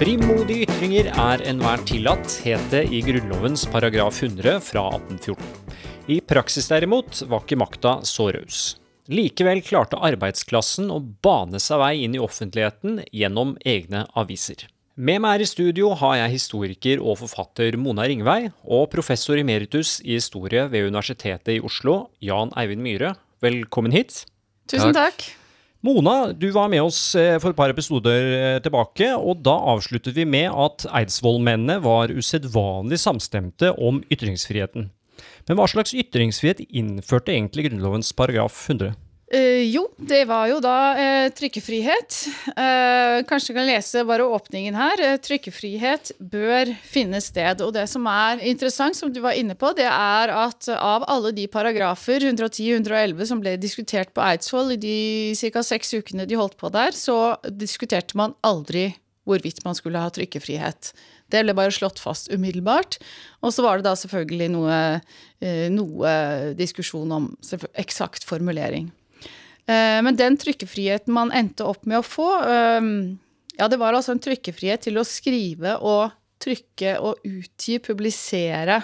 Frimodige ytringer er enhver tillatt, het det i Grunnlovens paragraf 100 fra 1814. I praksis derimot var ikke makta så raus. Likevel klarte arbeidsklassen å bane seg vei inn i offentligheten gjennom egne aviser. Med meg her i studio har jeg historiker og forfatter Mona Ringvei og professor emeritus i historie ved Universitetet i Oslo, Jan Eivind Myhre. Velkommen hit. Tusen takk. Mona, du var med oss eh, for et par episoder eh, tilbake, og da avsluttet vi med at Eidsvollmennene var usedvanlig samstemte om ytringsfriheten. Men hva slags ytringsfrihet innførte egentlig Grunnlovens paragraf 100? Uh, jo, det var jo da uh, trykkefrihet. Uh, kanskje du kan lese bare åpningen her. trykkefrihet bør finne sted. Og det som er interessant, som du var inne på, det er at av alle de paragrafer, 110-111, som ble diskutert på Eidsvoll i de ca. seks ukene de holdt på der, så diskuterte man aldri hvorvidt man skulle ha trykkefrihet. Det ble bare slått fast umiddelbart. Og så var det da selvfølgelig noe, noe diskusjon om eksakt formulering. Eh, men den trykkefriheten man endte opp med å få, eh, ja, det var altså en trykkefrihet til å skrive og trykke og utgi, publisere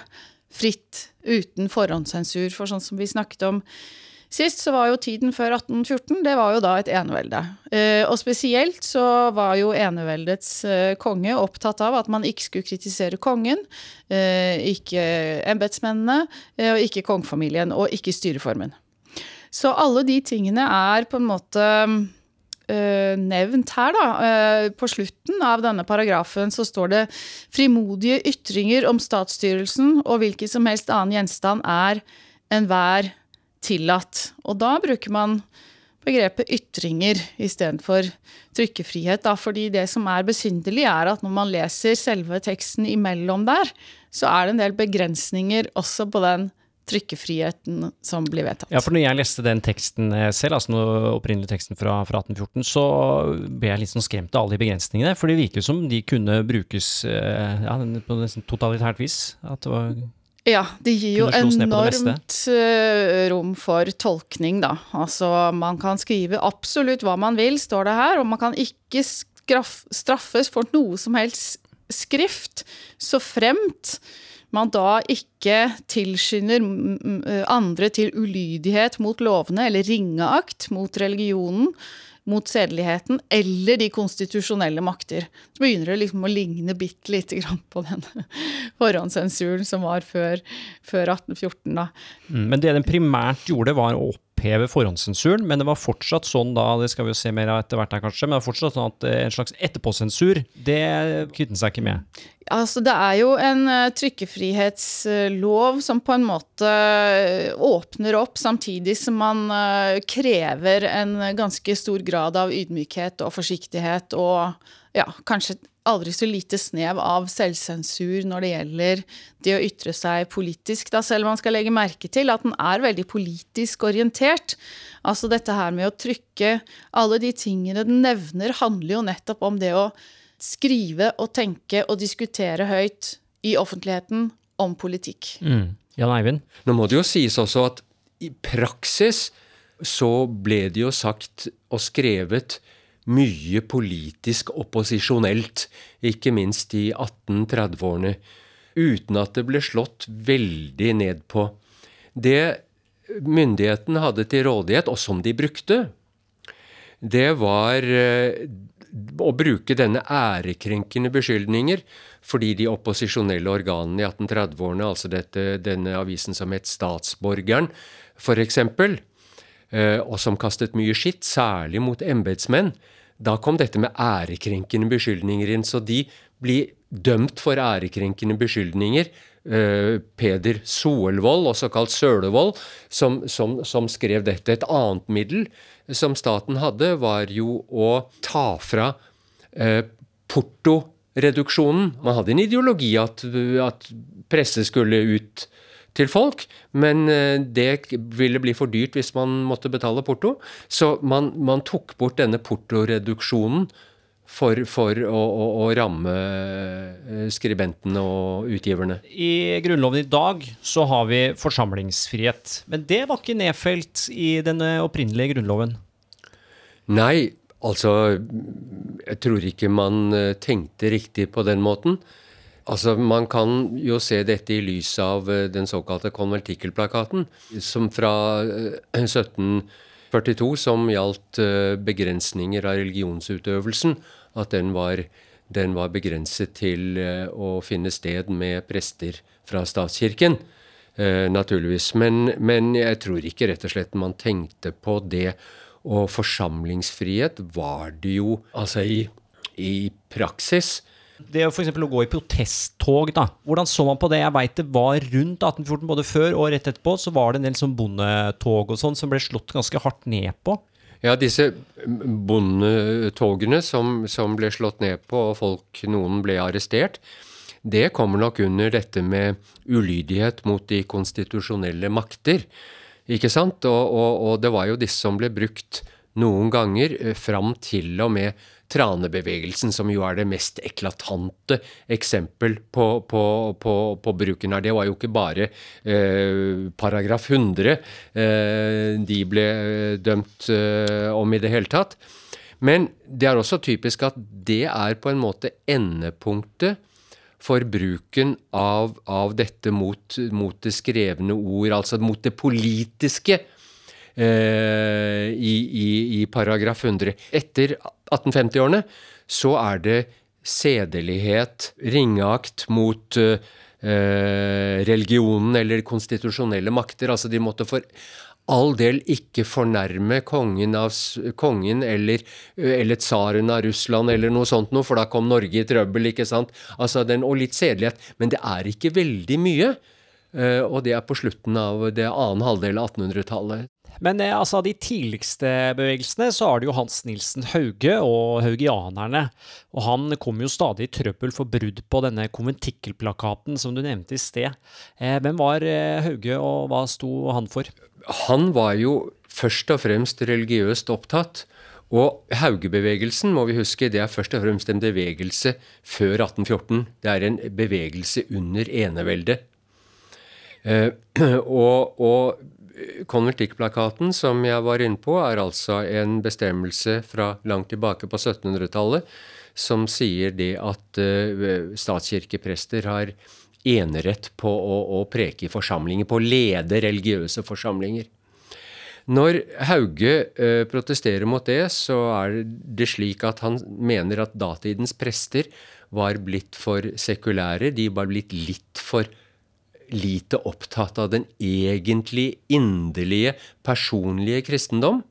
fritt uten forhåndssensur. For sånn som vi snakket om sist, så var jo tiden før 1814 det var jo da et enevelde. Eh, og spesielt så var jo eneveldets konge opptatt av at man ikke skulle kritisere kongen, ikke embetsmennene, ikke kongefamilien, og ikke styreformen. Så alle de tingene er på en måte uh, nevnt her, da. Uh, på slutten av denne paragrafen så står det frimodige ytringer om statsstyrelsen og hvilken som helst annen gjenstand er enhver tillatt. Og da bruker man begrepet ytringer istedenfor trykkefrihet. Da, fordi det som er besynderlig, er at når man leser selve teksten imellom der, så er det en del begrensninger også på den trykkefriheten som blir vedtatt. Ja, for når jeg leste den teksten eh, selv, altså den opprinnelige teksten fra, fra 1814, så ble jeg litt sånn skremt av alle de begrensningene. For det virker som de kunne brukes eh, ja, på nesten totalitært vis. At det var ja, det gir jo enormt eh, rom for tolkning, da. Altså, man kan skrive absolutt hva man vil, står det her, og man kan ikke straffes for noe som helst skrift, så fremt man da ikke tilskynder andre til ulydighet mot lovene eller ringeakt mot religionen, mot sedeligheten eller de konstitusjonelle makter. Så begynner det liksom å ligne bitte lite grann på den forhåndssensuren som var før, før 1814. Da. Mm, men det den primært gjorde, var å oppheve forhåndssensuren, men det var fortsatt sånn da, det skal vi jo se mer av etter hvert her kanskje, men det var fortsatt sånn at eh, en slags etterpåsensur, det kvittet seg ikke med. Altså, det er jo en uh, trykkefrihetslov som på en måte uh, åpner opp, samtidig som man uh, krever en ganske stor grad av ydmykhet og forsiktighet og ja, kanskje aldri så lite snev av selvsensur når det gjelder det å ytre seg politisk, da selv om man skal legge merke til at den er veldig politisk orientert. Altså dette her med å trykke Alle de tingene den nevner, handler jo nettopp om det å skrive og tenke og diskutere høyt i offentligheten om politikk. Mm. Jan Eivind? Nå må det jo sies også at i praksis så ble det jo sagt og skrevet mye politisk opposisjonelt, ikke minst i 1830-årene, uten at det ble slått veldig ned på. Det myndigheten hadde til rådighet, og som de brukte, det var eh, å bruke denne ærekrenkende beskyldninger fordi de opposisjonelle organene i 1830-årene, altså dette, denne avisen som het Statsborgeren, f.eks., eh, og som kastet mye skitt, særlig mot embetsmenn, da kom dette med ærekrenkende beskyldninger inn. Så de blir dømt for ærekrenkende beskyldninger. Uh, Peder Solvold, også kalt Sølevold, som, som, som, skrev dette. Et annet middel som staten hadde, var jo å ta fra uh, portoreduksjonen. Man hadde en ideologi at, at presse skulle ut til folk, men eh, det ville bli for dyrt hvis man måtte betale porto. Så man, man tok bort denne portoreduksjonen for, for å, å, å, ramme eh, skribentene og utgiverne. I Grunnloven i dag så har vi forsamlingsfrihet. Men det var ikke nedfelt i den opprinnelige Grunnloven? Nei, altså Jeg tror ikke man eh, tenkte riktig på den måten. Altså, Man kan jo se dette i lys av eh, den såkalte konvertikkelplakaten, som fra 1742, som gjaldt begrensninger av religionsutøvelsen. At den var, den var begrenset til å finne sted med prester fra statskirken. Eh, naturligvis. Men, men, jeg tror ikke rett og slett man tenkte på det. Og forsamlingsfrihet var det jo altså i, i praksis. Det å f.eks. å gå i protesttog, da. Hvordan så man på det? Jeg veit det var rundt 1814, både før og rett etterpå, så var det en del sånn bondetog og sånn som ble slått ganske hardt ned på. Ja, disse bondetogene som, som ble slått ned på, og folk, noen ble arrestert, det kommer nok under dette med ulydighet mot de konstitusjonelle makter. Ikke sant? Og, og, og det var jo disse som ble brukt noen ganger eh, fram til og med tranebevegelsen, som jo er det mest eklatante eksempel på, på, på, på bruken her. Det var jo ikke bare eh, paragraf 100 eh, de ble eh, dømt eh, om i det hele tatt. Men det er også typisk at det er på en måte endepunktet for bruken av, av dette mot, mot, det skrevne ord, altså mot det politiske. Eh, i, i, i, paragraf 100. Etter 1850-årene så er det sedelighet, ringeakt mot eh, religionen eller konstitusjonelle makter. Altså de måtte for all del ikke fornærme kongen, av, kongen eller, eller tsaren av Russland eller noe sånt noe, for da kom Norge i trøbbel, ikke sant. Altså den, og litt sedelighet. Men det er ikke veldig mye. Og det er på slutten av det annen halvdel av 1800-tallet. Men eh, altså, de tidligste bevegelsene så har det jo Hans Nilsen Hauge og haugianerne. Og han kom jo stadig i trøbbel for brudd på denne konventikkelplakaten som du nevnte i sted. Eh, hvem var Hauge, og hva sto han for? han var jo først og fremst religiøst opptatt. Og Haugebevegelsen må vi huske, det er først og fremst en bevegelse før 1814. Det er en bevegelse under eneveldet. Eh, og, og konvertikkplakaten som jeg var inne på, er altså en bestemmelse fra langt tilbake på 1700-tallet som sier det at uh, statskirkeprester har enerett på å, å preke i forsamlinger, på å lede religiøse forsamlinger. Når Hauge uh, protesterer mot det, så er det slik at han mener at datidens prester var blitt for sekulære. De var blitt litt for lite opptatt av den egentlig inderlige, personlige kristendom.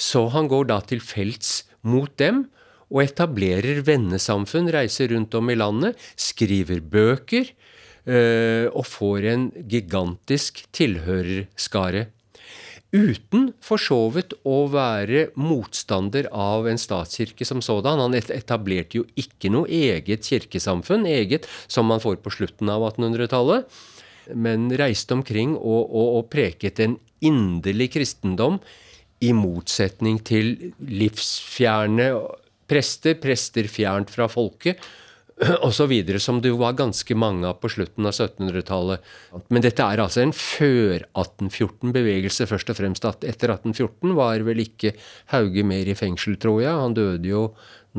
Så han går da til felts mot dem og etablerer vennesamfunn, reiser rundt om i landet, skriver bøker øh, og får en gigantisk tilhørerskare. Uten for så vidt å være motstander av en statskirke som sådan. Han etablerte jo ikke noe eget kirkesamfunn, eget som man får på slutten av 1800-tallet, men reiste omkring og, og, og preket en inderlig kristendom i motsetning til livsfjerne prester, prester fjernt fra folket osv., som det var ganske mange av på slutten av 1700-tallet. Men dette er altså en før 1814-bevegelse, først og fremst. Etter 1814 var vel ikke Hauge mer i fengsel, tror jeg. Han døde jo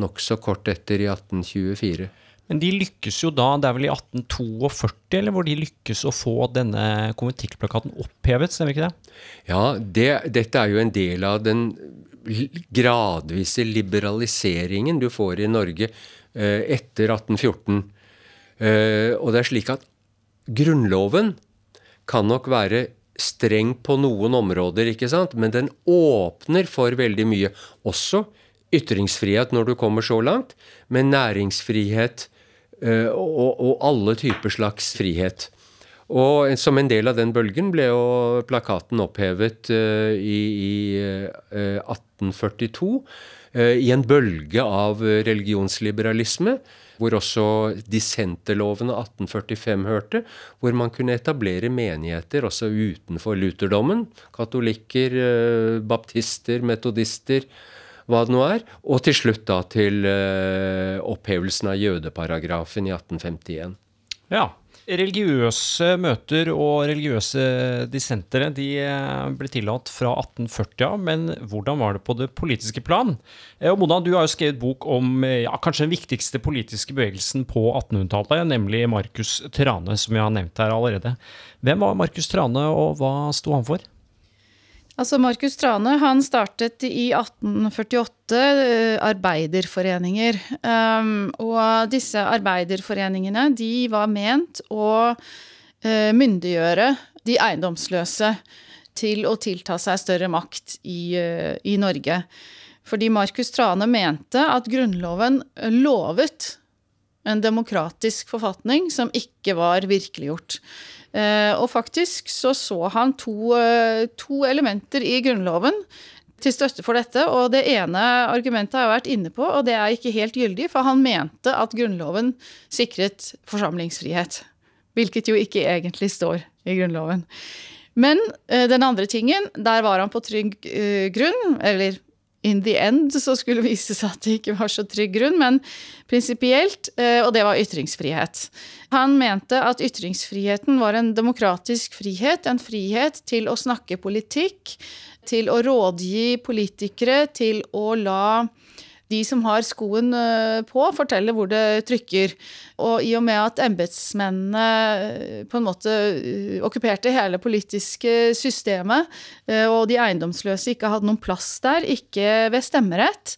nokså kort etter, i 1824. Men de lykkes jo da, det er vel i 1842, eller hvor de lykkes å få denne konventikkplakaten opphevet, stemmer ikke det? Ja, det, dette er jo en del av den gradvise liberaliseringen du får i Norge etter 1814. Eh, og det er slik at Grunnloven kan nok være streng på noen områder, ikke sant? men den åpner for veldig mye. Også ytringsfrihet når du kommer så langt, men næringsfrihet eh, og, og alle typer slags frihet. Og som en del av den bølgen ble jo plakaten opphevet i, i uh, 1842 uh, i en bølge av religionsliberalisme, hvor også dissenterloven av 1845 hørte, hvor man kunne etablere menigheter også utenfor lutherdommen. Katolikker, uh, baptister, metodister, hva det nå er. Og til slutt da til opphevelsen av jødeparagrafen i 1851. Ja, Religiøse møter og religiøse dissentere de eh, ble tillatt fra 1840 av, men hvordan var det på det politiske plan? Eh, og Mona, du har jo skrevet bok om eh, ja, kanskje den viktigste politiske bevegelsen på 1800-tallet, nemlig Markus Trane, som vi har nevnt her allerede. Hvem var Markus Trane, og hva sto han for? Altså Markus Trane han startet i 1848 uh, arbeiderforeninger. Um, og disse arbeiderforeningene de var ment å uh, myndiggjøre de eiendomsløse til å tilta seg større makt i, uh, i Norge. Fordi Markus Trane mente at Grunnloven lovet en demokratisk forfatning som ikke var virkeliggjort. Eh, og faktisk så så han to, eh, to elementer i Grunnloven til støtte for dette. Og det ene argumentet har jeg vært inne på, og det er ikke helt gyldig, for han mente at Grunnloven sikret forsamlingsfrihet. Hvilket jo ikke egentlig står i Grunnloven. Men eh, den andre tingen, der var han på trygg grunn, eller in the end så skulle vise seg at det ikke var så trygg grunn, men prinsipielt, og det var ytringsfrihet. Han mente at ytringsfriheten var en demokratisk frihet, en frihet til å snakke politikk, til å rådgi politikere, til å la de som har skoen eh, på, fortelle hvor det trykker. Og i og med at embetsmennene eh, på en måte eh, okkuperte hele politiske systemet, og de eiendomsløse ikke hadde noen plass der, ikke ved stemmerett,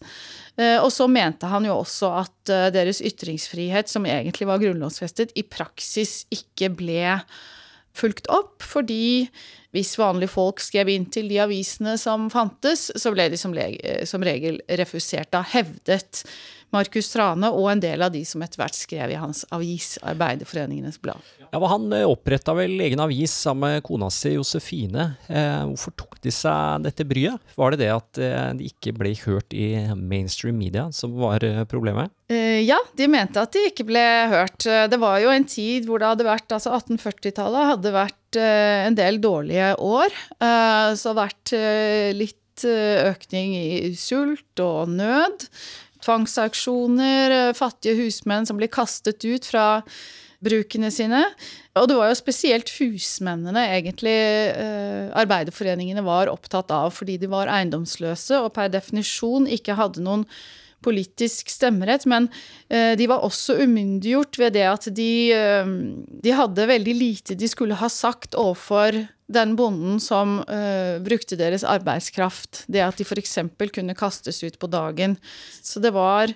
og så mente han jo også at deres ytringsfrihet, som egentlig var grunnlovsfestet, i praksis ikke ble fulgt opp, fordi hvis vanlige folk skrev inn til de avisene som fantes, så ble de som, som regel refusert. Da hevdet Markus Trane og en del av de som etter hvert skrev i hans avis, Arbeiderforeningenes Blad. Ja, Han eh, oppretta vel egen avis sammen med kona si Josefine. Eh, hvorfor tok de seg dette bryet? Var det det at eh, de ikke ble hørt i mainstream media som var eh, problemet? Eh, ja, de mente at de ikke ble hørt. Det var jo en tid hvor det hadde vært altså 1840-tallet hadde vært en del dårlige år. så vært litt økning i sult og nød tvangsauksjoner, eh, fattige husmenn som blir kastet ut fra brukene sine. Og det var jo spesielt husmennene egentlig eh, arbeiderforeningene var opptatt av, fordi de var eiendomsløse og per definisjon ikke hadde noen politisk stemmerett, men eh, de var også umyndiggjort ved det at de, eh, de hadde veldig lite de skulle ha sagt overfor den bonden som uh, brukte deres arbeidskraft. Det at de f.eks. kunne kastes ut på dagen. Så det var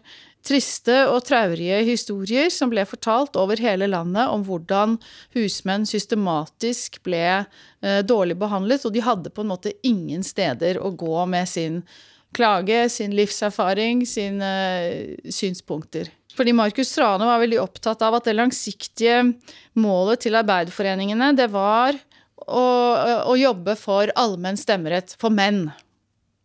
triste og traurige historier som ble fortalt over hele landet om hvordan husmenn systematisk ble dårlig behandlet, og de hadde på en måte ingen steder å gå med sin klage, sin livserfaring, sine uh, synspunkter. Fordi Markus Trane var veldig opptatt av at det langsiktige målet til arbeiderforeningene, det var å, å jobbe for allmenn stemmerett for menn.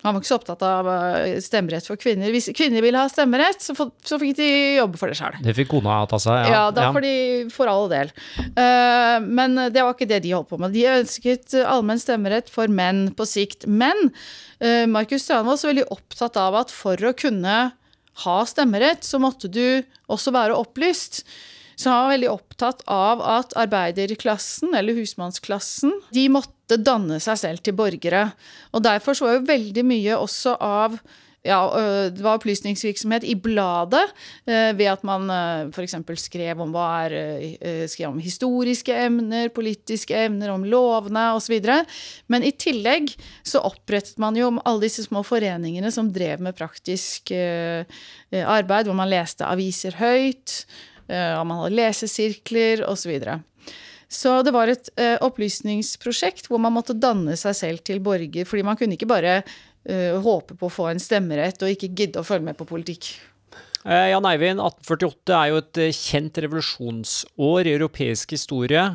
Han var ikke så opptatt av eh, stemmerett for kvinner. Hvis kvinner ville ha stemmerett, så, så fikk de jobbe for det sjøl. Det fikk kona ta seg, ja. Ja, da får de for all del. Uh, men det var ikke det de holdt på med. De ønsket allmenn stemmerett for menn på sikt. Men uh, Markus Strand var også veldig opptatt av at for å kunne ha stemmerett, så måtte du også være opplyst. Så han var veldig opptatt av at arbeiderklassen, eller husmannsklassen, de måtte danne seg selv til borgere. Og derfor så var jo veldig mye også av ja, det var opplysningsvirksomhet i bladet, ved at man f.eks. skrev skrev om historiske emner, politiske emner, om lovene osv. Men i tillegg så opprettet man jo alle disse små foreningene som drev med praktisk arbeid, hvor man leste aviser høyt. og man hadde lesesirkler osv. Så, videre. Så det var et uh, opplysningsprosjekt hvor man måtte danne seg selv til borger. Fordi man kunne ikke bare uh, håpe på å få en stemmerett og ikke gidde å følge med på politikk. Eh, Jan Eivind, 1848 er jo et kjent revolusjonsår i europeisk historie.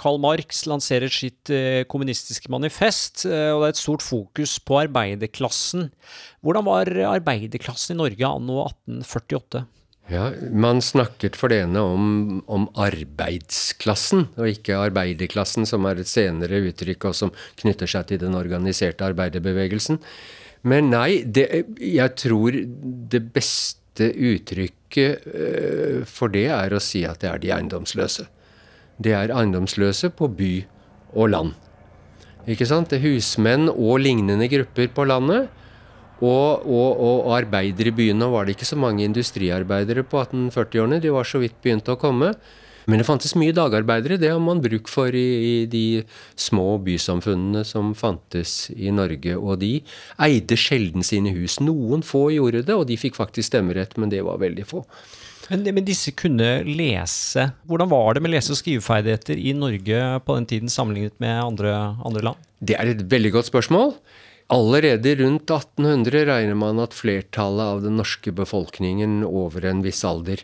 Karl Marx lanserer sitt kommunistiske manifest, og det er et stort fokus på arbeiderklassen. Hvordan var arbeiderklassen i Norge anno 1848? Ja, Man snakket for det ene om, om, arbeidsklassen, og ikke arbeiderklassen, som er et senere uttrykk og som knytter seg til den organiserte arbeiderbevegelsen. Men nei, det, jeg tror det beste uttrykket uh, for det er å si at det er de eiendomsløse. det er eiendomsløse på by og land. Ikke sant? Det er husmenn og lignende grupper på landet. Og, og, og, arbeidere i byene. Var det ikke så mange industriarbeidere på 1840-årene. De var så vidt begynt å komme. Men det fantes mye dagarbeidere. Det har man bruk for i, i, de små bysamfunnene som fantes i Norge. Og de eide sjelden sine hus. Noen få gjorde det, og de fikk faktisk stemmerett, men det var veldig få. Men, men, disse kunne lese. Hvordan var det med lese- og skriveferdigheter i Norge på den tiden sammenlignet med andre, andre land? Det er et veldig godt spørsmål. Allerede rundt 1800 regner man at flertallet av den norske befolkningen over en viss alder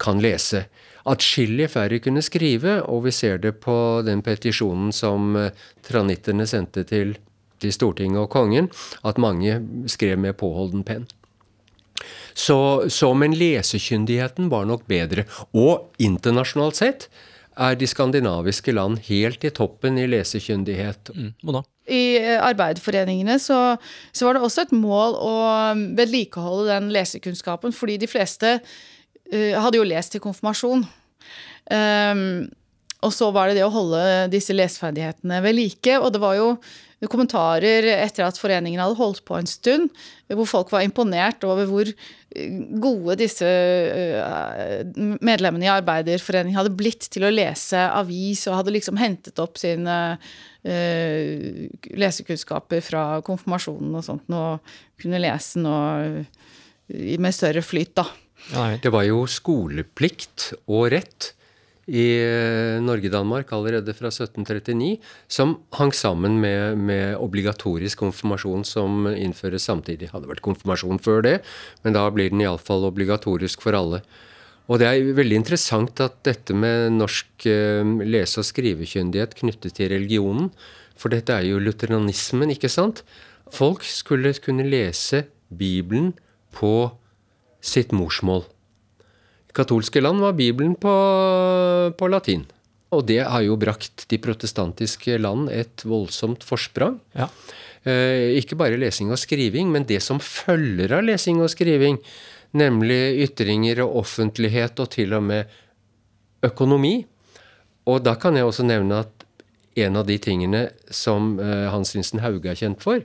kan lese. Atskillig færre kunne skrive, og vi ser det på den petisjonen som eh, tranitterne sendte til, til Stortinget og kongen, at mange skrev med påholden penn. Så, så, men lesekyndigheten var nok bedre. Og internasjonalt sett er de skandinaviske land helt i toppen i lesekyndighet. Mm, I eh, arbeiderforeningene så, så, var det også et mål å um, vedlikeholde den lesekunnskapen, fordi de fleste uh, hadde jo lest til konfirmasjon. Um, og så var det det å holde disse leseferdighetene ved like. Og det var jo kommentarer etter at foreningen hadde holdt på en stund, hvor folk var imponert over hvor eh, gode disse eh, medlemmene i Arbeiderforeningen hadde blitt til å lese avis, og hadde liksom hentet opp sine uh, lesekunnskaper fra konfirmasjonen og sånt, og kunne lese nå med større flyt, da. Det var jo skoleplikt og rett i eh, Norge-Danmark allerede fra 1739, som hang sammen med, med, obligatorisk konfirmasjon som innføres samtidig. Hadde vært konfirmasjon før det, men da blir den iallfall obligatorisk for alle. Og det er veldig interessant at dette med norsk eh, lese- og skrivekyndighet knyttet til religionen, for dette er jo lutheranismen, ikke sant? Folk skulle kunne lese Bibelen på sitt morsmål katolske land var Bibelen på, på latin. Og det har jo brakt de protestantiske land et voldsomt forsprang. Ja. Eh, ikke bare lesing og skriving, men det som følger av lesing og skriving. Nemlig ytringer og offentlighet og til og med økonomi. Og da kan jeg også nevne at en av de tingene som eh, Hans Linsen Hauge er kjent for,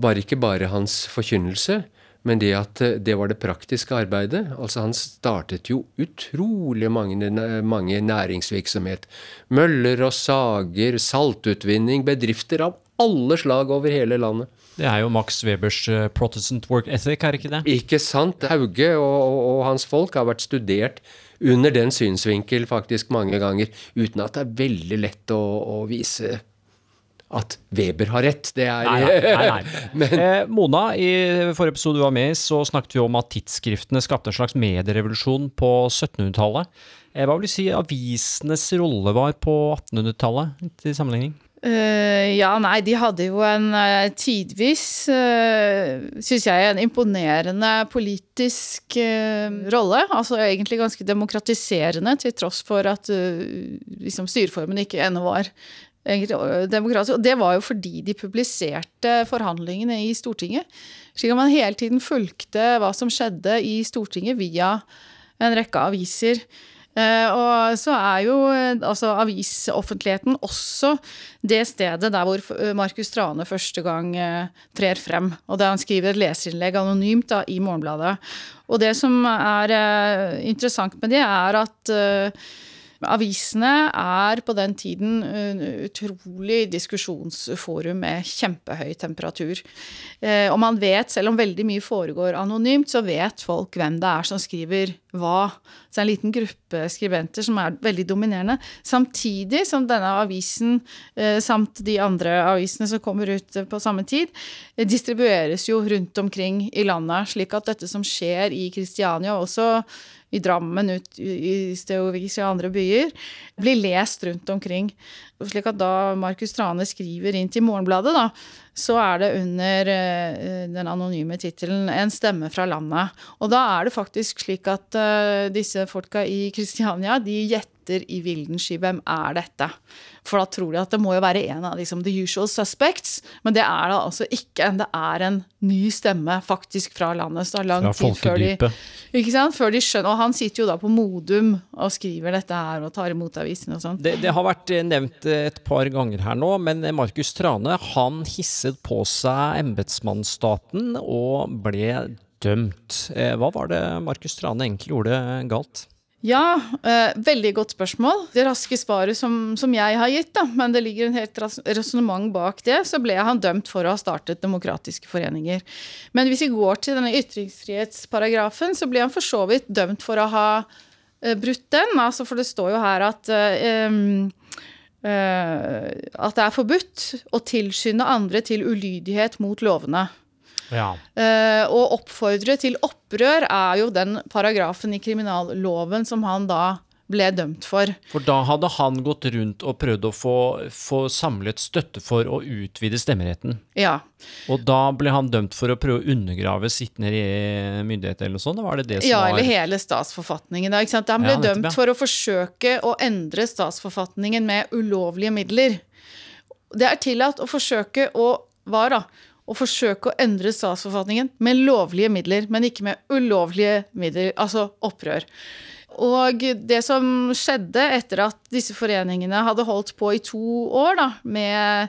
var ikke bare hans forkynnelse, men det at eh, det var det praktiske arbeidet altså Han startet jo utrolig mange, mange næringsvirksomhet. Møller og sager, saltutvinning, bedrifter av alle slag over hele landet. Det er jo Max Webers uh, Protestant work ethic, er ikke det? Ikke sant. Hauge og, og, og, hans folk har vært studert under den synsvinkel faktisk mange ganger, uten at det er veldig lett å, å vise at Weber har rett. Det er Nei, nei, nei. Men, eh, Mona, i forrige episode du var med i, så snakket vi om at tidsskriftene skapte en slags medierevolusjon på 1700-tallet. Eh, hva vil du si avisenes rolle var på 1800-tallet til sammenligning? Uh, ja, nei, de hadde jo en uh, tidvis, uh, syns jeg, en imponerende politisk uh, rolle. Altså egentlig ganske demokratiserende, til tross for at liksom, styreformen ikke ennå var demokratisk. Og det var jo fordi de publiserte forhandlingene i Stortinget. Slik at man hele tiden fulgte hva som skjedde i Stortinget via en rekke aviser. Eh, og så er jo altså avisoffentligheten også det stedet der hvor Markus Trane første gang trer frem. Og der han skriver et leserinnlegg anonymt da, i Morgenbladet. Og det som er interessant med det, er at Avisene er på den tiden utrolig diskusjonsforum med kjempehøy temperatur. Eh, og man vet, selv om veldig mye foregår anonymt, så vet folk hvem det er som skriver hva. Så det er en liten gruppe skribenter som er veldig dominerende. Samtidig som denne avisen, eh, samt de andre avisene som kommer ut på samme tid, eh, distribueres jo rundt omkring i landet, slik at dette som skjer i Kristiania, også i Drammen, ut i Steovis og andre byer, blir lest rundt omkring. Slik at da Markus Trane skriver inn til Morgenbladet, da, så er det under uh, den anonyme tittelen 'En stemme fra landet'. Og da er det faktisk slik at uh, disse folka i Kristiania, de gjetter i vilden sky hvem er dette. For da tror de at det må jo være en av liksom, the usual suspects, men det er det altså ikke. Det er en ny stemme faktisk fra landet. Så det er lang ja, tid før de, ikke sant? før de skjønner Og han sitter jo da på Modum og skriver dette her og tar imot avisen og sånn. Det, det har vært eh, nevnt eh, et par ganger her nå, men Markus Trane han hisset på seg embetsmannsstaten og ble dømt. Eh, Hva var det Markus Trane egentlig gjorde galt? Ja, eh, veldig godt spørsmål. Det raske svaret som, som jeg har gitt, da, men det ligger en helt resonnement bak det, så ble han dømt for å ha startet demokratiske foreninger. Men hvis vi går til denne ytringsfrihetsparagrafen, så ble han for så vidt dømt for å ha eh, brutt den. Altså, for det står jo her at eh, at det er forbudt å tilskynde andre til ulydighet mot lovene. Ja. Eh, å oppfordre til opprør er jo den paragrafen i kriminalloven som han da ble dømt for. For da hadde han gått rundt og prøvd å få, få samlet støtte for å utvide stemmeretten. Ja. Og da ble han dømt for å prøve å undergrave sittende myndighet eller noe sånt? Var det det som ja, var eller hele statsforfatningen. Da? Han ble Ja, dømt ja. for å forsøke å endre statsforfatningen med ulovlige midler. Det er tillatt å forsøke å hva da? Å forsøke å endre statsforfatningen med lovlige midler, men ikke med ulovlige midler, altså opprør. Og det som skjedde etter at disse foreningene hadde holdt på i to år da, med,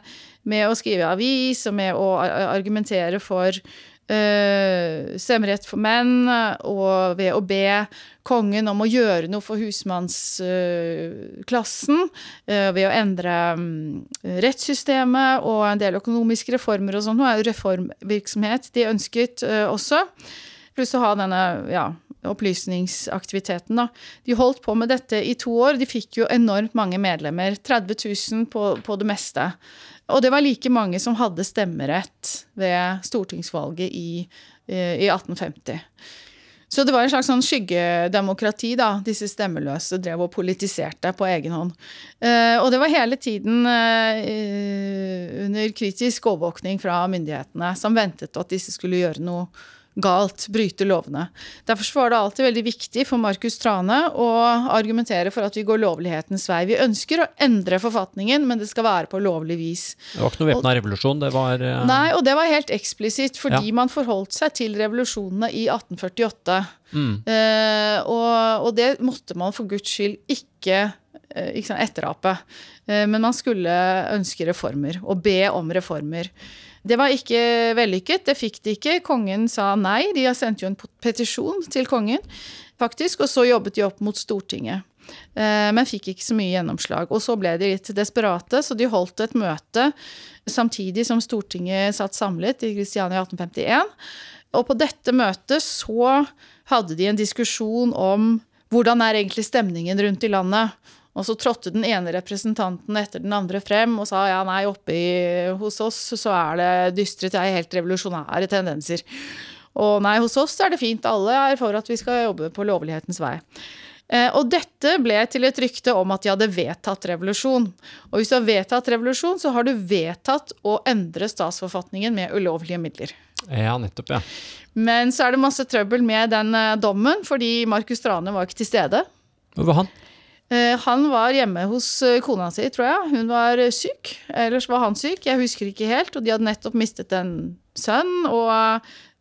med å skrive avis og med å argumentere for eh, stemmerett for menn, og ved å be kongen om å gjøre noe for husmannsklassen, eh, ved å endre mm, rettssystemet og en del økonomiske reformer og sånn. Nå er jo reformvirksomhet de ønsket eh, også. Pluss å ha denne ja, opplysningsaktiviteten. Da. De holdt på med dette i to år. De fikk jo enormt mange medlemmer. 30 000 på, på det meste. Og det var like mange som hadde stemmerett ved stortingsvalget i, eh, i 1850. Så det var en slags sånn skyggedemokrati, da. Disse stemmeløse drev og politiserte på egen hånd. Eh, og det var hele tiden eh, under kritisk overvåkning fra myndighetene, som ventet at disse skulle gjøre noe galt, bryte lovene. Derfor var det alltid veldig viktig for Markus Trane å argumentere for at vi går lovlighetens vei. Vi ønsker å endre forfatningen, men det skal være på lovlig vis. Det var ikke noe væpna revolusjon, det var Uh... Nei, og det var helt eksplisitt fordi Ja. man forholdt seg til revolusjonene i 1848. mm. Uh, og, og det måtte man for guds skyld ikke, eh, ikke sant, etterape. Eh, men man skulle ønske reformer, og be om reformer. Det var ikke vellykket, det fikk de ikke. Kongen sa nei. De har sendt jo en petisjon til kongen, faktisk, og så jobbet de opp mot Stortinget. Eh, Men fikk ikke så mye gjennomslag. Og så ble de litt desperate, så de holdt et møte samtidig som Stortinget satt samlet i Kristiania i 1851. Og på dette møtet så hadde de en diskusjon om hvordan er egentlig stemningen rundt i landet. Og så trådte den ene representanten etter den andre frem og sa ja, nei, oppe i, hos oss så er det dystre er helt revolusjonære tendenser. Og nei, hos oss er det fint, alle er for at vi skal jobbe på lovlighetens vei. Eh, Og dette ble til et rykte om at de hadde vedtatt revolusjon. Og hvis du har vedtatt revolusjon, så har du vedtatt å endre statsforfatningen med ulovlige midler. Ja, nettopp, ja. Men så er det masse trøbbel med den eh, dommen, fordi Markus Strane var ikke til stede. Hvor var han? Eh, Han var hjemme hos eh, kona si, tror jeg. Hun var eh, syk. Ellers var han syk. Jeg husker ikke helt. Og de hadde nettopp mistet en sønn. Og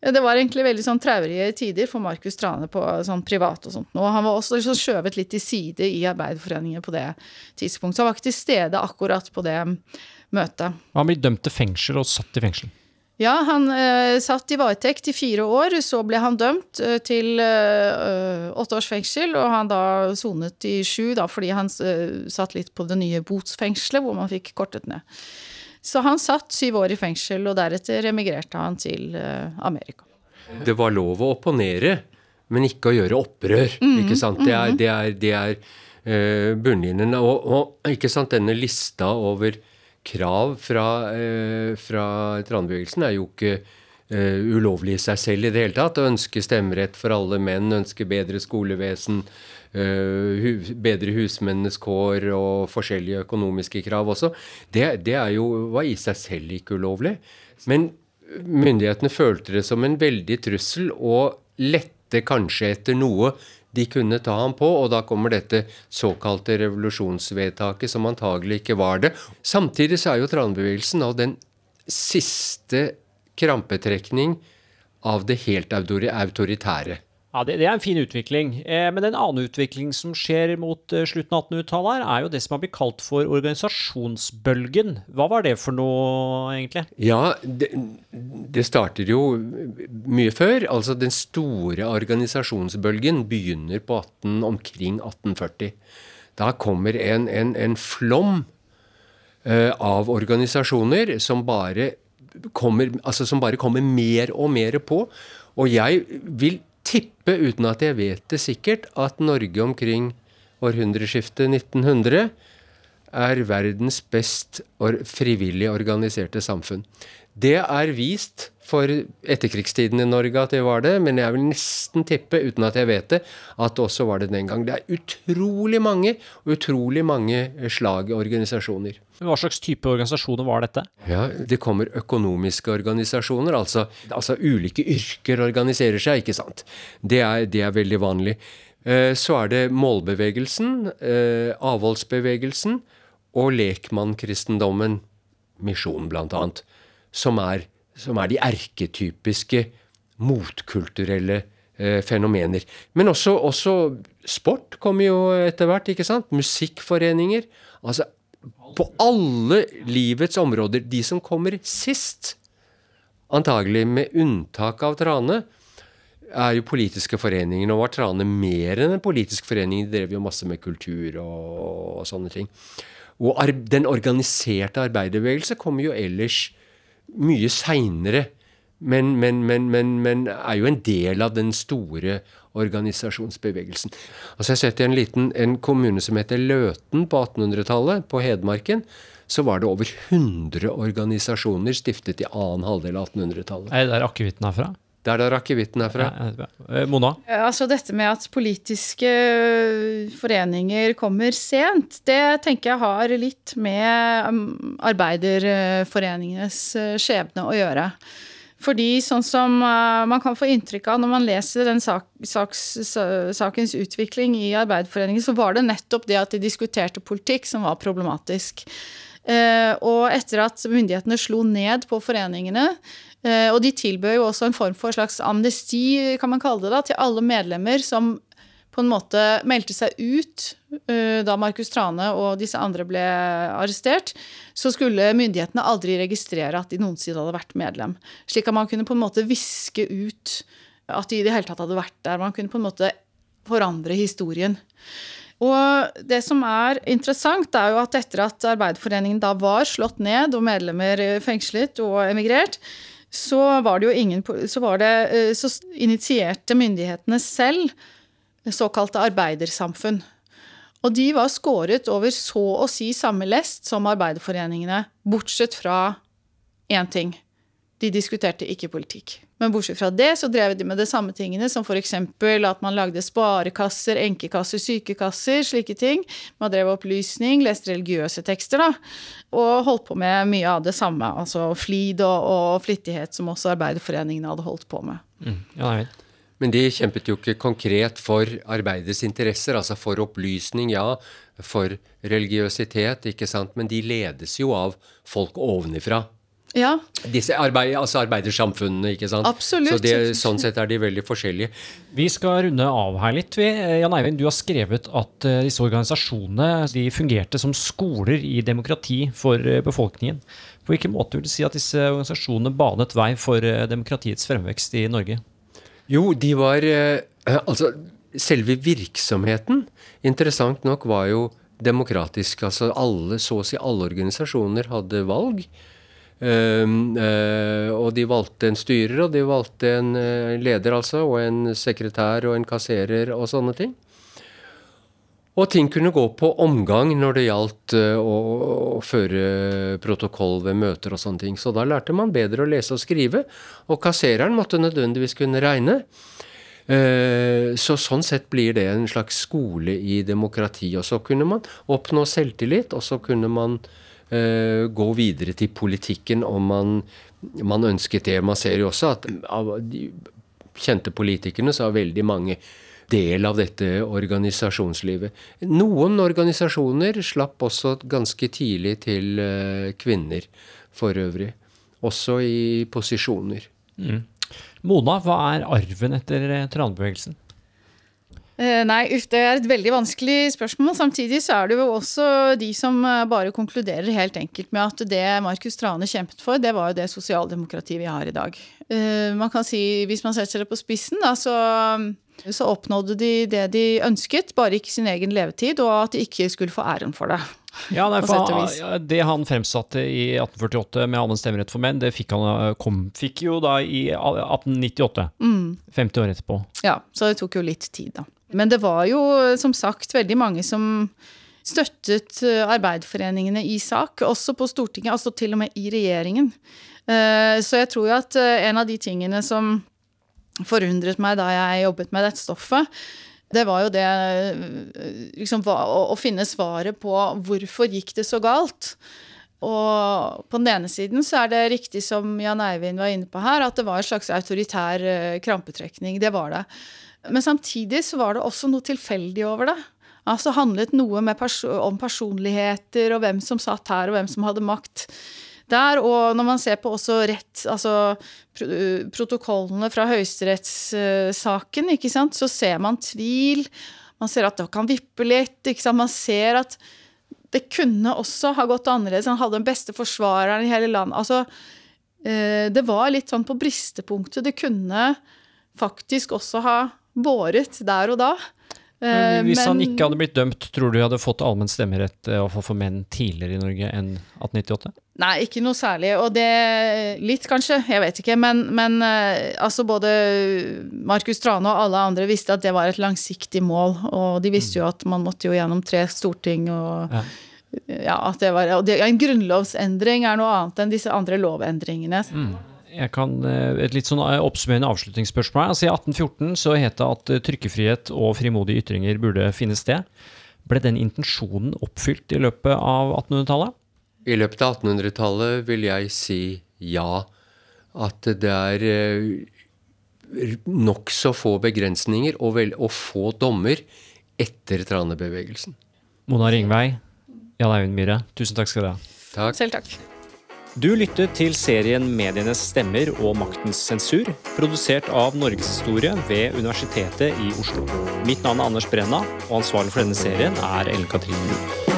det var egentlig veldig sånn traurige tider for Markus Trane på sånn privat og sånt. Og han var også liksom skjøvet litt til side i Arbeiderforeningen på det tidspunktet. Så han var ikke til stede akkurat på det møtet. Han blir dømt til fengsel og satt i fengsel. Ja, han eh, satt i varetekt i fire år. Så ble han dømt eh, til eh, åtte års fengsel, og han da sonet i sju da, fordi han eh, satt litt på det nye botsfengselet, hvor man fikk kortet ned. Så han satt syv år i fengsel, og deretter emigrerte han til eh, Amerika. Det var lov å opponere, men ikke å gjøre opprør. ikke sant? Det er, det er, det er eh, bunnlinjen. Og, og ikke sant, denne lista over krav fra, uh, fra Tranebevegelsen er jo ikke eh, ulovlig i seg selv i det hele tatt. Å ønske stemmerett for alle menn, ønske bedre skolevesen, uh, bedre husmennenes kår og forskjellige økonomiske krav også, det, det jo, var i seg selv ikke ulovlig. Men myndighetene følte det som en veldig trussel og lette kanskje etter noe de kunne ta ham på, og da kommer dette såkalte revolusjonsvedtaket, som antagelig ikke var det. Samtidig så er jo tranbevegelsen av den siste krampetrekning av det helt autoritære. Ja, det, det, er en fin utvikling. Eh, men en annen utvikling som skjer mot eh, slutten av 1800-tallet, er jo det som har blitt kalt for organisasjonsbølgen. Hva var det for noe, egentlig? Ja, det, det starter jo mye før. Altså den store organisasjonsbølgen begynner på 18, omkring 1840. Da kommer en, en, en flom eh, av organisasjoner som bare kommer, altså som bare kommer mer og mer på. Og jeg vil tippe, uten at jeg vet det sikkert, at Norge omkring århundreskiftet 1900 er verdens best frivillig organiserte samfunn. Det er vist for etterkrigstiden i Norge at det var det, men jeg vil nesten tippe, uten at jeg vet det, at det også var det den gang. Det er utrolig mange, utrolig mange slag organisasjoner. Hva slags type organisasjoner var dette? Ja, Det kommer økonomiske organisasjoner, altså, altså ulike yrker organiserer seg, ikke sant. Det er, det er veldig vanlig. Eh, så er det målbevegelsen, eh, avholdsbevegelsen og lekmannkristendommen, misjon bl.a., som er som er de erketypiske motkulturelle eh, fenomener. Men også, også, sport kommer jo etter hvert. ikke sant? Musikkforeninger. Altså på alle livets områder. De som kommer sist, antagelig med unntak av Trane, er jo politiske foreninger. Nå var Trane mer enn en politisk forening. De drev jo masse med kultur og, og sånne ting. Og den organiserte arbeiderbevegelse kommer jo ellers mye seinere, men, men, men, men, er jo en del av den store organisasjonsbevegelsen. Altså Jeg har sett i en liten en kommune som heter Løten på 1800-tallet, på Hedmarken. Så var det over 100 organisasjoner stiftet i annen halvdel av 1800-tallet. Er det der akevitten er fra? Det er da akevitten er fra. Ja, eh, Mona? Altså Dette med at politiske øh, foreninger kommer sent, det tenker jeg har litt med um, arbeiderforeningenes skjebne å gjøre. Fordi sånn som man kan få inntrykk av når man leser den sak, saks, sakens utvikling i Arbeiderforeningen, så var det nettopp det at de diskuterte politikk som var problematisk. Uh, og etter at myndighetene slo ned på foreningene, Eh, og de tilbød jo også en form for slags amnesti, kan man kalle det, da, til alle medlemmer som på en måte meldte seg ut eh, da Markus Trane og disse andre ble arrestert. Så skulle myndighetene aldri registrere at de noensinne hadde vært medlem. Slik at man kunne på en måte viske ut at de i det hele tatt hadde vært der. Man kunne på en måte forandre historien. Og det som er interessant, er jo at etter at Arbeiderforeningen da var slått ned og medlemmer fengslet og emigrert, så var det jo ingen Så, det, eh, så initierte myndighetene selv såkalte arbeidersamfunn. Og de var skåret over så å si samme lest som arbeiderforeningene, bortsett fra én ting. De diskuterte ikke politikk. Men bortsett fra det så drev de med de samme tingene, som f.eks. at man lagde sparekasser, enkekasser, sykekasser, slike ting. Man drev opplysning, leste religiøse tekster, da. Og holdt på med mye av det samme. Altså flid og, og flittighet, som også arbeiderforeningene hadde holdt på med. Mm. Ja, men de kjempet jo ikke konkret for arbeidets interesser, altså for opplysning, ja, for religiøsitet, ikke sant, men de ledes jo av folk ovenifra. Ja. Disse arbeid, altså arbeidersamfunnene, ikke sant. Absolutt. Så det, sånn sett er de veldig forskjellige. Vi skal runde av her litt. Jan Eivind, du har skrevet at eh, disse organisasjonene de fungerte som skoler i demokrati for eh, befolkningen. På hvilken måte vil du si at disse organisasjonene banet vei for eh, demokratiets fremvekst i Norge? Jo, de var Altså, selve virksomheten, interessant nok, var jo demokratisk. Altså alle, så å si alle organisasjoner hadde valg. Uh, uh, og de valgte en styrer, og de valgte en uh, leder, altså, og en sekretær og en kasserer og sånne ting. Og ting kunne gå på omgang når det gjaldt å, å, føre protokoll ved møter og sånne ting. Så da lærte man bedre å lese og skrive, og kassereren måtte nødvendigvis kunne regne. Eh, så sånn sett blir det en slags skole i demokrati. Og så kunne man oppnå selvtillit, og så kunne man gå videre til politikken om man, man, ønsket det. Man ser jo også at av de kjente politikerne så har veldig mange del av dette organisasjonslivet. Noen organisasjoner slapp også ganske tidlig til uh, kvinner for øvrig. Også i posisjoner. Mm. Mona, hva er arven etter eh, tranbevegelsen? Eh, nei, det er et veldig vanskelig spørsmål. Samtidig så er det jo også de som eh, bare konkluderer helt enkelt med at det Markus Trane kjempet for, det var jo det sosialdemokratiet vi har i dag. Man kan si, hvis man setter det på spissen, da, så, så oppnådde de det de ønsket, bare ikke sin egen levetid, og at de ikke skulle få æren for det. Ja, nei, for, Det han fremsatte i 1848 med allmenn stemmerett for menn, det fikk han kom, fikk jo da i 1898. Mm. 50 år etterpå. Ja, så det tok jo litt tid, da. Men det var jo som sagt veldig mange som støttet eh, arbeiderforeningene i sak, også på Stortinget, altså til og med i regjeringen. Eh, så jeg tror jo at eh, en av de tingene som forundret meg da jeg jobbet med dette stoffet, det var jo det liksom, å, finne svaret på hvorfor gikk det så galt. Og på den ene siden så er det riktig som Jan Eivind var inne på her, at det var en slags autoritær krampetrekning. Det var det. Men samtidig så var det også noe tilfeldig over det. Altså handlet noe perso om personligheter og hvem som satt her, og hvem som hadde makt der. Og når man ser på også rett, altså protokollene fra høyesterettssaken, ikke så ser man tvil. Man ser at det kan vippe litt. ikke sant, Man ser at det kunne også ha gått annerledes. Han hadde den beste forsvareren i hele landet. Altså, eh, det var litt sånn på bristepunktet. Det kunne faktisk også ha båret der og da. Men hvis Men, han ikke hadde blitt dømt, tror du de hadde fått allmenn stemmerett eh, for menn tidligere i Norge enn 1898? Nei, ikke noe særlig. Og det Litt, kanskje. Jeg vet ikke. Men, men eh, altså både Markus Trane og alle andre visste at det var et langsiktig mål. Og de visste jo at man måtte jo gjennom tre storting og ja. ja at det var, og det, En grunnlovsendring er noe annet enn disse andre lovendringene. Mm jeg kan, eh, Et litt sånn eh, oppsummerende avslutningsspørsmål. Altså I 1814 så het det at eh, trykkefrihet og frimodige ytringer burde finne sted. Ble den intensjonen oppfylt i løpet av 1800-tallet? I løpet av 1800-tallet vil jeg si ja. At det er nokså få begrensninger og, vel, og få dommer etter tranebevegelsen. Mona Ringvei, Jan Eivind Myhre, tusen takk skal dere ha. Takk. Selv takk. Du lyttet til serien Medienes stemmer og maktens sensur, produsert av Norgeshistorie ved Universitetet i Oslo. Mitt navn er Anders Brenna, og ansvarlig for denne serien er Ellen Katrine Lund.